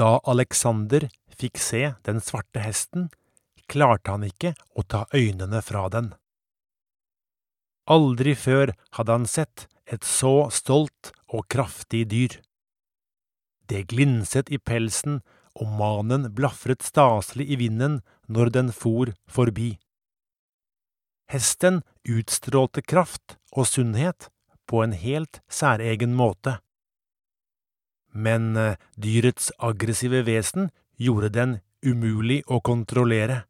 da Alexander fikk se den svarte hesten, klarte han ikke å ta øynene fra den. Aldri før hadde han sett et så stolt og kraftig dyr. Det glinset i pelsen, og manen blafret staselig i vinden når den for forbi. Hesten utstrålte kraft og sunnhet på en helt særegen måte. Men eh, dyrets aggressive vesen gjorde den umulig å kontrollere.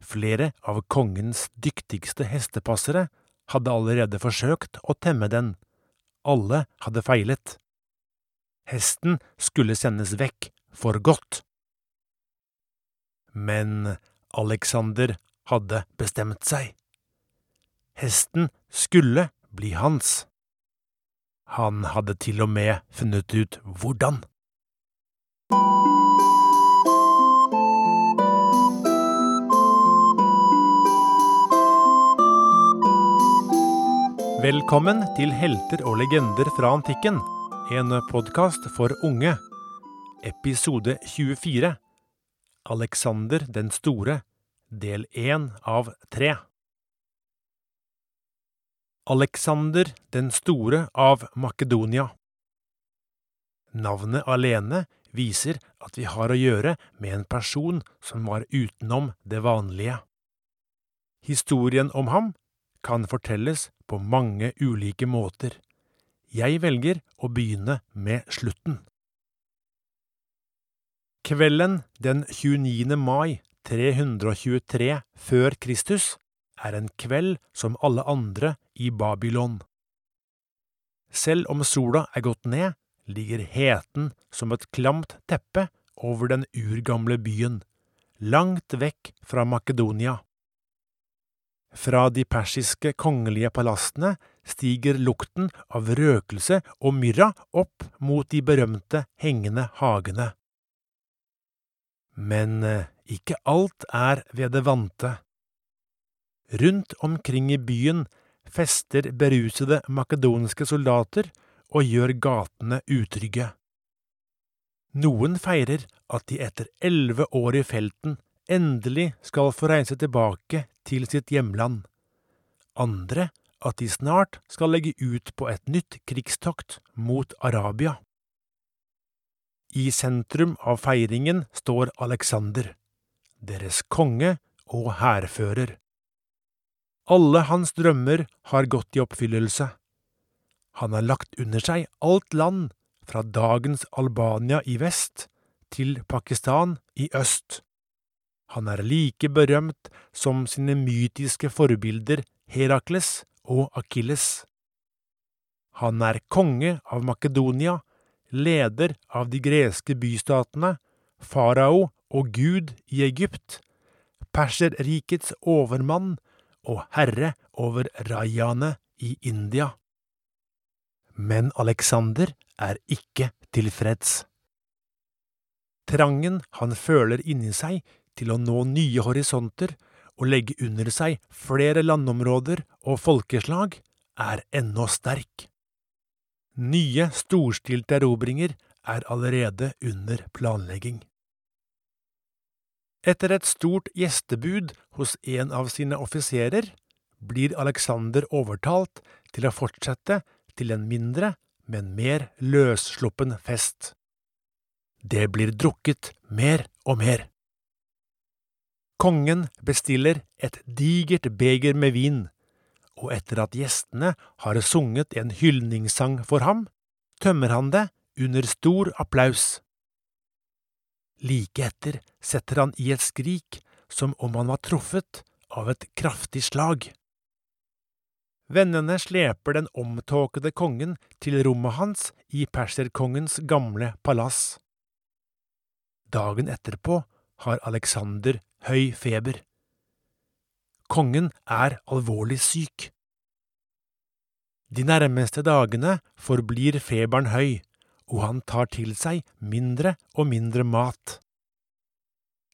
Flere av kongens dyktigste hestepassere hadde allerede forsøkt å temme den. Alle hadde feilet. Hesten skulle sendes vekk for godt. Men Alexander hadde bestemt seg. Hesten skulle bli hans. Han hadde til og med funnet ut hvordan. Velkommen til Helter og legender fra antikken, en podkast for unge. Episode 24 Alexander den store, del 1 av 3 Alexander den store av Makedonia Navnet alene viser at vi har å gjøre med en person som var utenom det vanlige. Historien om ham kan fortelles på mange ulike måter. Jeg velger å begynne med slutten. Kvelden den 29. mai 323 før Kristus er en kveld som alle andre i Babylon. Selv om sola er gått ned, ligger heten som et klamt teppe over den urgamle byen, langt vekk fra Makedonia. Fra de persiske kongelige palassene stiger lukten av røkelse og myrra opp mot de berømte hengende hagene. Men eh, ikke alt er ved det vante. Rundt omkring i byen fester berusede makedonske soldater og gjør gatene utrygge. Noen feirer at de etter elleve år i felten endelig skal få reise tilbake til sitt hjemland. Andre at de snart skal legge ut på et nytt krigstokt mot Arabia. I sentrum av feiringen står Alexander, deres konge og hærfører. Alle hans drømmer har gått i oppfyllelse. Han har lagt under seg alt land, fra dagens Albania i vest til Pakistan i øst. Han er like berømt som sine mytiske forbilder Herakles og Akilles. Han er konge av Makedonia, leder av de greske bystatene, farao og gud i Egypt, perserrikets overmann og herre over rajaene i India. Men Alexander er ikke tilfreds. Trangen han føler inni seg til å nå nye horisonter og legge under seg flere landområder og folkeslag, er ennå sterk. Nye storstilte erobringer er allerede under planlegging. Etter et stort gjestebud hos en av sine offiserer blir Alexander overtalt til å fortsette til en mindre, men mer løssluppen fest. Det blir drukket mer og mer. Kongen bestiller et digert beger med vin, og etter at gjestene har sunget en hyldningssang for ham, tømmer han det under stor applaus. Like etter setter han i et skrik som om han var truffet av et kraftig slag. Vennene sleper den omtåkede kongen til rommet hans i perserkongens gamle palass. Dagen etterpå har Alexander høy feber. Kongen er alvorlig syk. De nærmeste dagene forblir feberen høy, og han tar til seg mindre og mindre mat.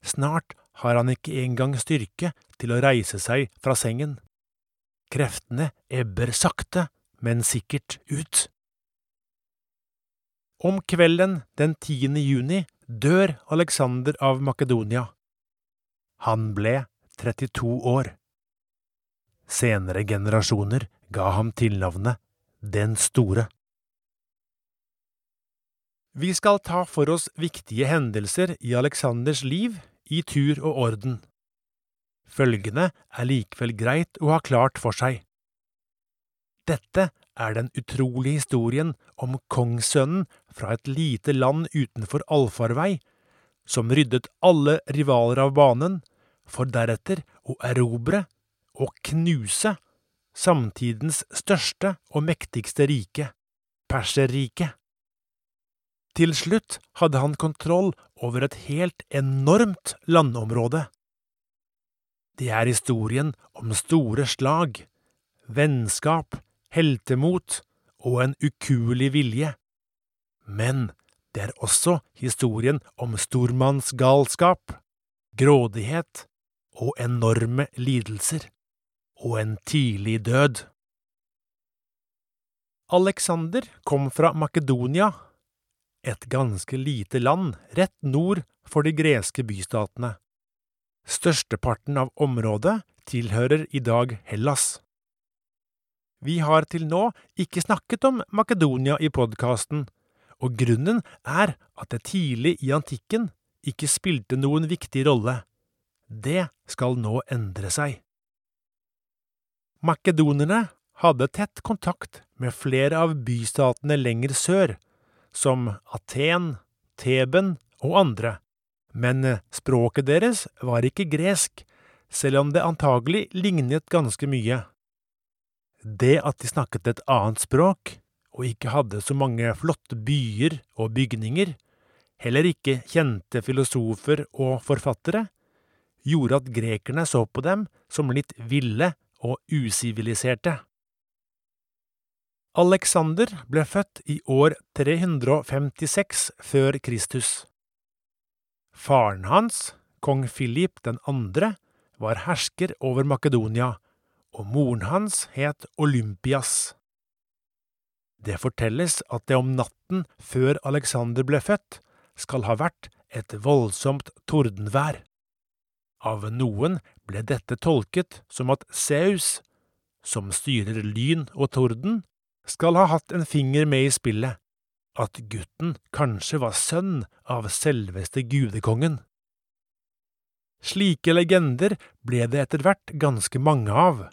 Snart har han ikke engang styrke til å reise seg fra sengen. Kreftene ebber sakte, men sikkert ut. Om kvelden den 10. juni dør Alexander av Makedonia. Han ble 32 år. Senere generasjoner ga ham tilnavnet Den store. Vi skal ta for oss viktige hendelser i Aleksanders liv i tur og orden. Følgende er likevel greit å ha klart for seg. Dette er den utrolige historien om kongssønnen fra et lite land utenfor allfarvei, som ryddet alle rivaler av banen, for deretter å erobre og knuse samtidens største og mektigste rike, Perserriket. Til slutt hadde han kontroll over et helt enormt landområde. Det er historien om store slag, vennskap, heltemot og en ukuelig vilje. Men det er også historien om stormannsgalskap, grådighet og enorme lidelser, og en tidlig død. Alexander kom fra Makedonia, et ganske lite land rett nord for de greske bystatene. Størsteparten av området tilhører i dag Hellas. Vi har til nå ikke snakket om Makedonia i podkasten, og grunnen er at det tidlig i antikken ikke spilte noen viktig rolle. Det skal nå endre seg. Makedonerne hadde tett kontakt med flere av bystatene lenger sør, som Aten, Teben og andre, men språket deres var ikke gresk, selv om det antagelig lignet ganske mye. Det at de snakket et annet språk, og ikke hadde så mange flotte byer og bygninger, heller ikke kjente filosofer og forfattere, gjorde at grekerne så på dem som litt ville og usiviliserte. Alexander ble født i år 356 før Kristus. Faren hans, kong Philip 2., var hersker over Makedonia og moren hans het Olympias. Det fortelles at det om natten før Alexander ble født, skal ha vært et voldsomt tordenvær. Av noen ble dette tolket som at Zeus, som styrer lyn og torden, skal ha hatt en finger med i spillet, at gutten kanskje var sønn av selveste gudekongen. Slike legender ble det etter hvert ganske mange av.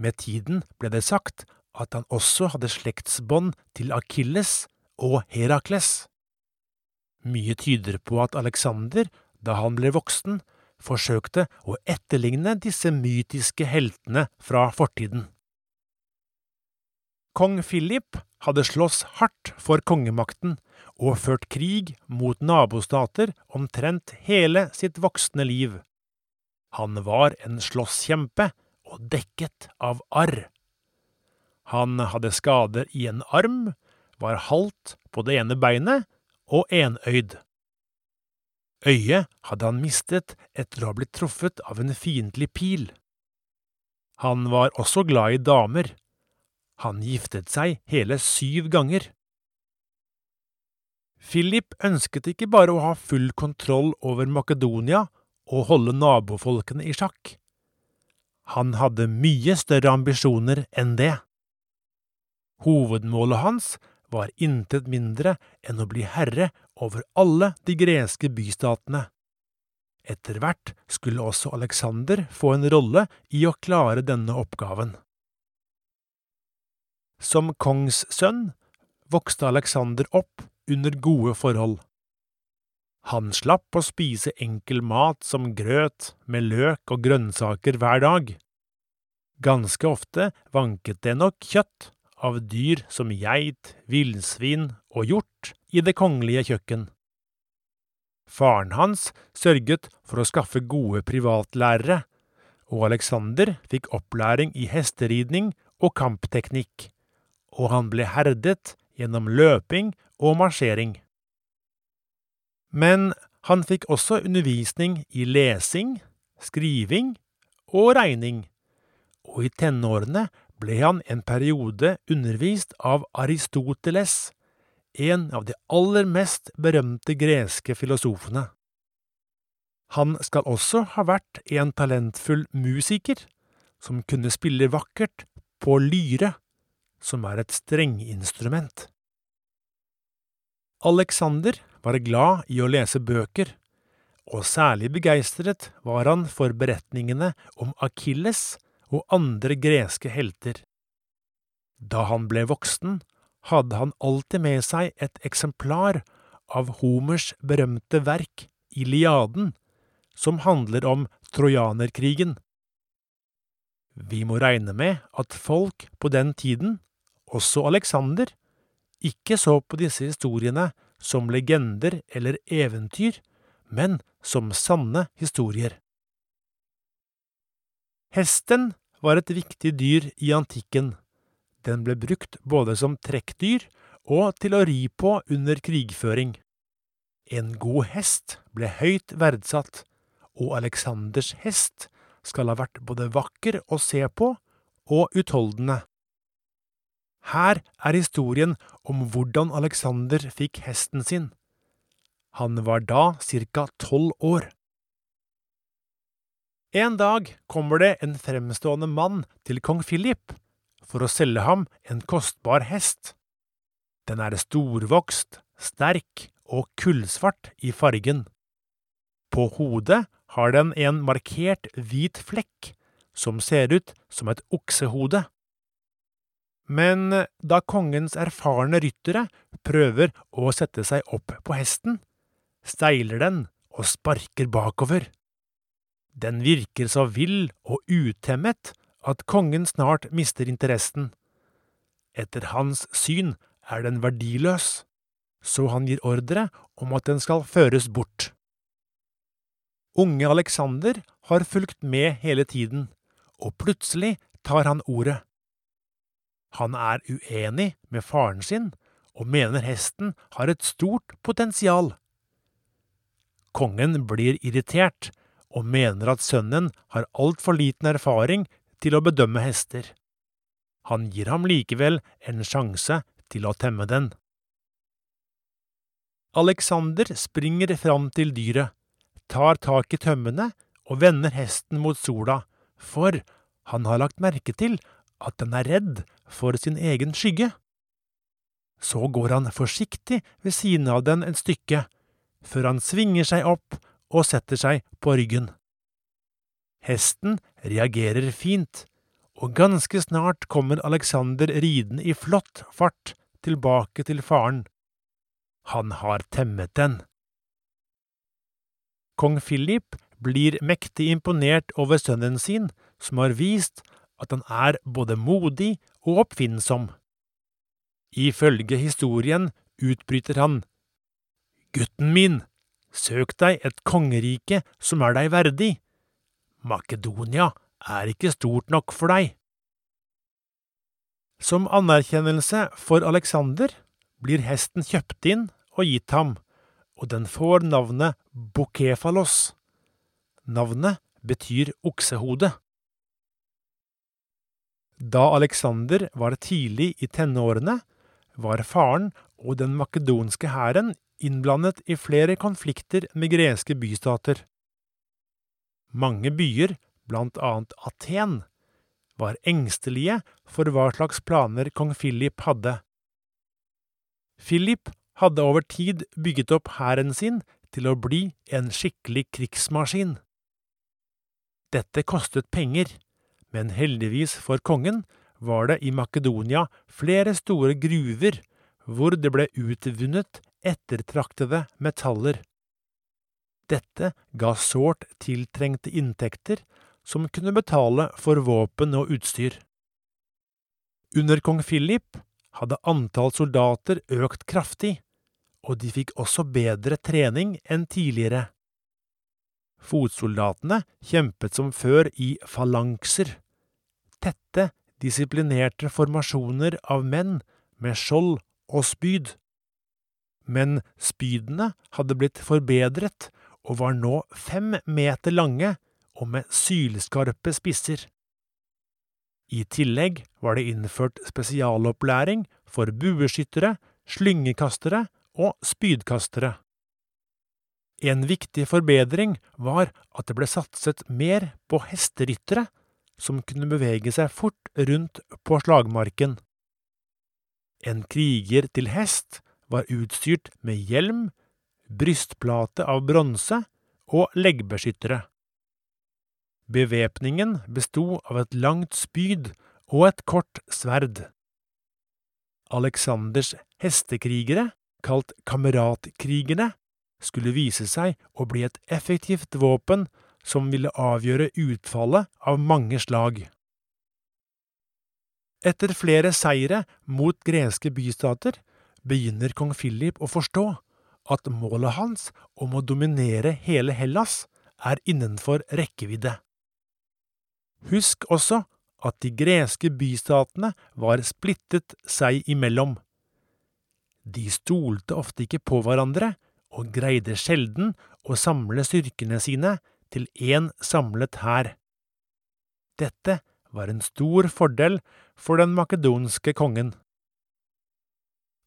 Med tiden ble det sagt at han også hadde slektsbånd til Akilles og Herakles. Mye tyder på at Alexander, da han ble voksen, forsøkte å etterligne disse mytiske heltene fra fortiden. Kong Philip hadde slåss hardt for kongemakten og ført krig mot nabostater omtrent hele sitt voksne liv. Han var en slåsskjempe og dekket av arr. Han hadde skader i en arm, var halvt på det ene beinet og enøyd. Øyet hadde han mistet etter å ha blitt truffet av en fiendtlig pil. Han var også glad i damer. Han giftet seg hele syv ganger. Philip ønsket ikke bare å ha full kontroll over Makedonia og holde nabofolkene i sjakk. Han hadde mye større ambisjoner enn det. Hovedmålet hans var intet mindre enn å bli herre over alle de greske bystatene. Etter hvert skulle også Alexander få en rolle i å klare denne oppgaven. Som kongssønn vokste Alexander opp under gode forhold. Han slapp å spise enkel mat som grøt med løk og grønnsaker hver dag. Ganske ofte vanket det nok kjøtt av dyr som geit, villsvin og hjort i det kongelige kjøkken. Faren hans sørget for å skaffe gode privatlærere, og Alexander fikk opplæring i hesteridning og kampteknikk, og han ble herdet gjennom løping og marsjering. Men han fikk også undervisning i lesing, skriving og regning, og i tenårene ble han en periode undervist av Aristoteles, en av de aller mest berømte greske filosofene. Han skal også ha vært en talentfull musiker, som kunne spille vakkert på lyre, som er et strenginstrument. Alexander var glad i å lese bøker, og særlig begeistret var han for beretningene om Akilles og andre greske helter. Da han ble voksen, hadde han alltid med seg et eksemplar av Homers berømte verk Iliaden, som handler om trojanerkrigen. Vi må regne med at folk på den tiden, også Alexander, ikke så på disse historiene som legender eller eventyr, men som sanne historier. Hesten var et viktig dyr i antikken. Den ble brukt både som trekkdyr og til å ri på under krigføring. En god hest ble høyt verdsatt, og Aleksanders hest skal ha vært både vakker å se på og utholdende. Her er historien om hvordan Alexander fikk hesten sin. Han var da ca. tolv år. En dag kommer det en fremstående mann til kong Philip for å selge ham en kostbar hest. Den er storvokst, sterk og kullsvart i fargen. På hodet har den en markert hvit flekk som ser ut som et oksehode. Men da kongens erfarne ryttere prøver å sette seg opp på hesten, steiler den og sparker bakover. Den virker så vill og utemmet at kongen snart mister interessen. Etter hans syn er den verdiløs, så han gir ordre om at den skal føres bort. Unge Alexander har fulgt med hele tiden, og plutselig tar han ordet. Han er uenig med faren sin og mener hesten har et stort potensial. Kongen blir irritert og mener at sønnen har altfor liten erfaring til å bedømme hester. Han gir ham likevel en sjanse til å temme den. Alexander springer fram til dyret, tar tak i tømmene og vender hesten mot sola, for han har lagt merke til at den er redd for sin egen skygge. Så går han forsiktig ved siden av den et stykke, før han svinger seg opp og setter seg på ryggen. Hesten reagerer fint, og ganske snart kommer Alexander ridende i flott fart tilbake til faren. Han har temmet den. Kong Philip blir mektig imponert over sønnen sin, som har vist at han er både modig og oppfinnsom. Ifølge historien utbryter han, Gutten min, søk deg et kongerike som er deg verdig. Makedonia er ikke stort nok for deg. Som anerkjennelse for Alexander blir hesten kjøpt inn og gitt ham, og den får navnet Bokefalos. Navnet betyr oksehode. Da Alexander var tidlig i tenårene, var faren og den makedonske hæren innblandet i flere konflikter med greske bystater. Mange byer, blant annet Aten, var engstelige for hva slags planer kong Philip hadde. Philip hadde over tid bygget opp hæren sin til å bli en skikkelig krigsmaskin. Dette kostet penger, men heldigvis for kongen var det i Makedonia flere store gruver hvor det ble utvunnet ettertraktede metaller. Dette ga sårt tiltrengte inntekter som kunne betale for våpen og utstyr. Under kong Philip hadde antall soldater økt kraftig, og de fikk også bedre trening enn tidligere. Fotsoldatene kjempet som før i falankser, tette, disiplinerte formasjoner av menn med skjold og spyd. Men spydene hadde blitt forbedret og var nå fem meter lange og med sylskarpe spisser. I tillegg var det innført spesialopplæring for bueskyttere, slyngekastere og spydkastere. En viktig forbedring var at det ble satset mer på hesteryttere som kunne bevege seg fort rundt på slagmarken. En kriger til hest var utstyrt med hjelm, brystplate av bronse og leggbeskyttere. Bevæpningen besto av et langt spyd og et kort sverd. Aleksanders hestekrigere, kalt kameratkrigerne, skulle vise seg å bli et effektivt våpen som ville avgjøre utfallet av mange slag. Etter flere seire mot greske bystater begynner kong Philip å forstå at målet hans om å dominere hele Hellas er innenfor rekkevidde. Husk også at de greske bystatene var splittet seg imellom. De stolte ofte ikke på hverandre og greide sjelden å samle styrkene sine til én samlet hær. Dette var en stor fordel for den makedonske kongen.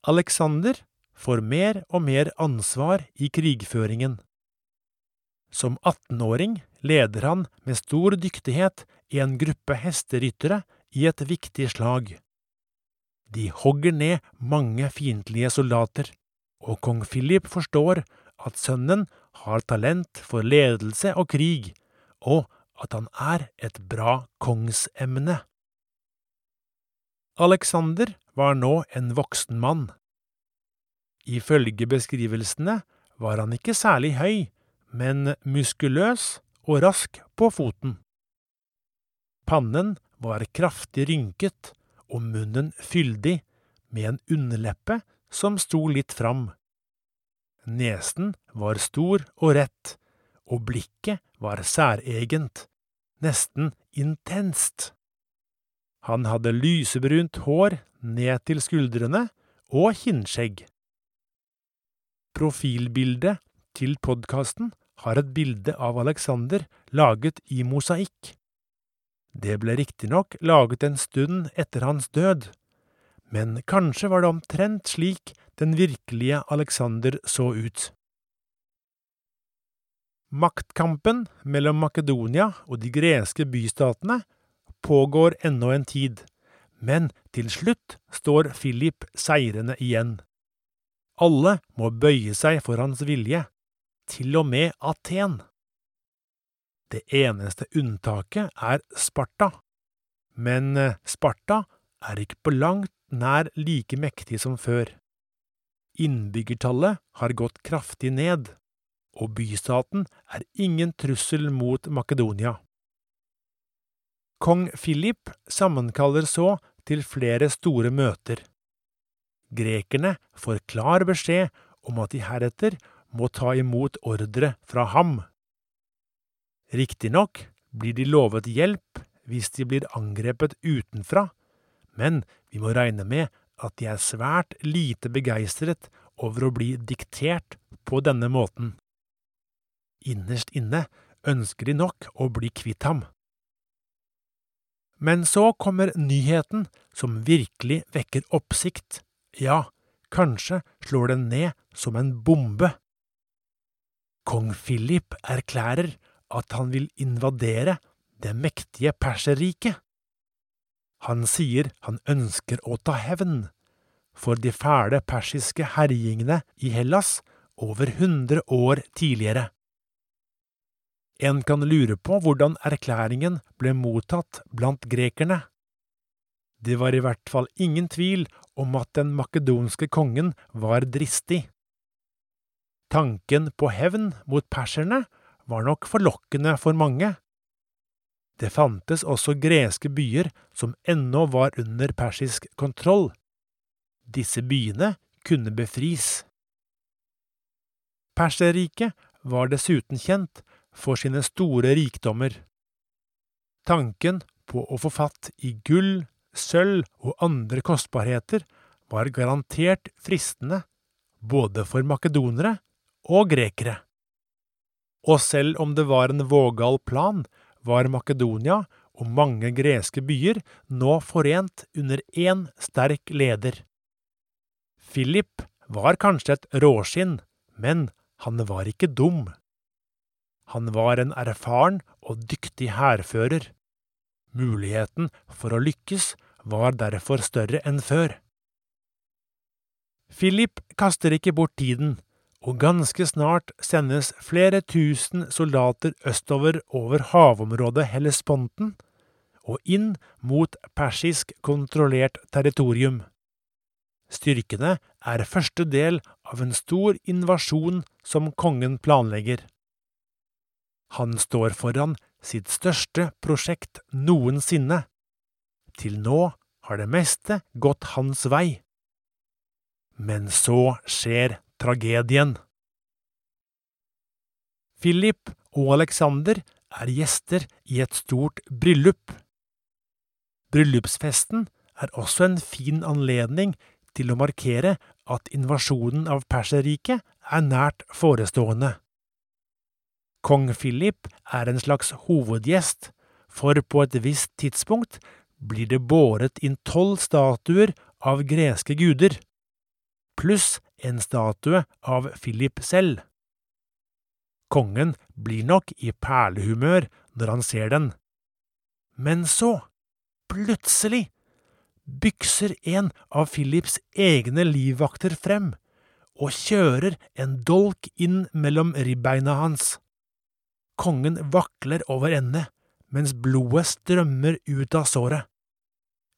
Alexander får mer og mer ansvar i krigføringen. Som 18-åring leder han med stor dyktighet en gruppe hesteryttere i et viktig slag. De hogger ned mange fiendtlige soldater, og kong Philip forstår at sønnen har talent for ledelse og krig, og at han er et bra kongsemne. Alexander var nå en voksen mann. Ifølge beskrivelsene var han ikke særlig høy, men muskuløs og rask på foten. Pannen var kraftig rynket og munnen fyldig, med en underleppe som sto litt fram. Nesen var stor og rett, og blikket var særegent, nesten intenst. Han hadde lysebrunt hår ned til skuldrene og kinnskjegg. Profilbildet til podkasten har et bilde av Alexander laget i mosaikk. Det ble riktignok laget en stund etter hans død, men kanskje var det omtrent slik den virkelige Alexander så ut. Maktkampen mellom Makedonia og de greske bystatene pågår ennå en tid, men til slutt står Philip seirende igjen. Alle må bøye seg for hans vilje, til og med Aten. Det eneste unntaket er Sparta, men Sparta er ikke på langt nær like mektig som før. Innbyggertallet har gått kraftig ned, og bystaten er ingen trussel mot Makedonia. Kong Philip sammenkaller så til flere store møter. Grekerne får klar beskjed om at de heretter må ta imot ordre fra ham. Riktignok blir de lovet hjelp hvis de blir angrepet utenfra, men vi må regne med at de er svært lite begeistret over å bli diktert på denne måten. Innerst inne ønsker de nok å bli kvitt ham. Men så kommer nyheten som virkelig vekker oppsikt, ja, kanskje slår den ned som en bombe. Kong Philip erklærer at han vil invadere det mektige Perserriket. Han sier han ønsker å ta hevn for de fæle persiske herjingene i Hellas over hundre år tidligere. En kan lure på hvordan erklæringen ble mottatt blant grekerne. Det var i hvert fall ingen tvil om at den makedonske kongen var dristig. Tanken på hevn mot perserne var nok forlokkende for mange. Det fantes også greske byer som ennå var under persisk kontroll. Disse byene kunne befris. Perserriket var dessuten kjent for sine store rikdommer. Tanken på å få fatt i gull, sølv og andre kostbarheter var garantert fristende både for makedonere og grekere. Og selv om det var en vågal plan, var Makedonia og mange greske byer nå forent under én sterk leder. Philip var kanskje et råskinn, men han var ikke dum. Han var en erfaren og dyktig hærfører. Muligheten for å lykkes var derfor større enn før. Philip kaster ikke bort tiden, og ganske snart sendes flere tusen soldater østover over havområdet Hellesponten og inn mot persisk kontrollert territorium. Styrkene er første del av en stor invasjon som kongen planlegger. Han står foran sitt største prosjekt noensinne. Til nå har det meste gått hans vei. Men så skjer tragedien. Philip og Alexander er gjester i et stort bryllup. Bryllupsfesten er også en fin anledning til å markere at invasjonen av Perserriket er nært forestående. Kong Philip er en slags hovedgjest, for på et visst tidspunkt blir det båret inn tolv statuer av greske guder, pluss en statue av Philip selv. Kongen blir nok i perlehumør når han ser den. Men så, plutselig, bykser en av Philips egne livvakter frem og kjører en dolk inn mellom ribbeina hans. Kongen vakler over ende mens blodet strømmer ut av såret.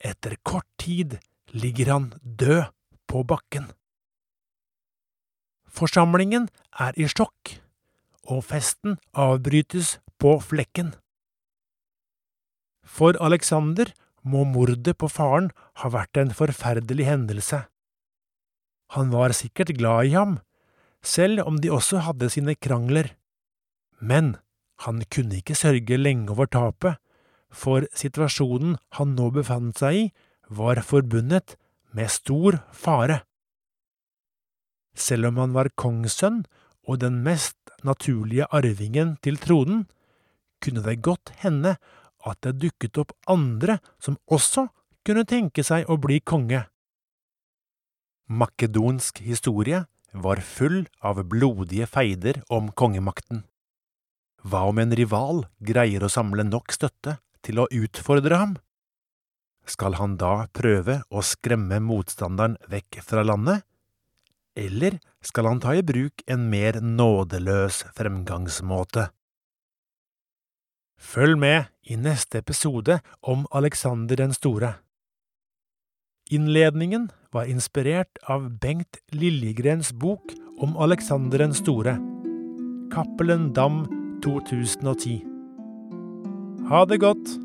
Etter kort tid ligger han død på bakken. Forsamlingen er i sjokk, og festen avbrytes på flekken. For Alexander må mordet på faren ha vært en forferdelig hendelse. Han var sikkert glad i ham, selv om de også hadde sine krangler. Men han kunne ikke sørge lenge over tapet, for situasjonen han nå befant seg i, var forbundet med stor fare. Selv om han var kongssønn og den mest naturlige arvingen til tronen, kunne det godt hende at det dukket opp andre som også kunne tenke seg å bli konge. Makedonsk historie var full av blodige feider om kongemakten. Hva om en rival greier å samle nok støtte til å utfordre ham? Skal han da prøve å skremme motstanderen vekk fra landet? Eller skal han ta i bruk en mer nådeløs fremgangsmåte? Følg med i neste episode om Alexander den store. Innledningen var inspirert av Bengt Liljegrens bok om Alexander den store, Cappelen Dam 2010. Ha det godt!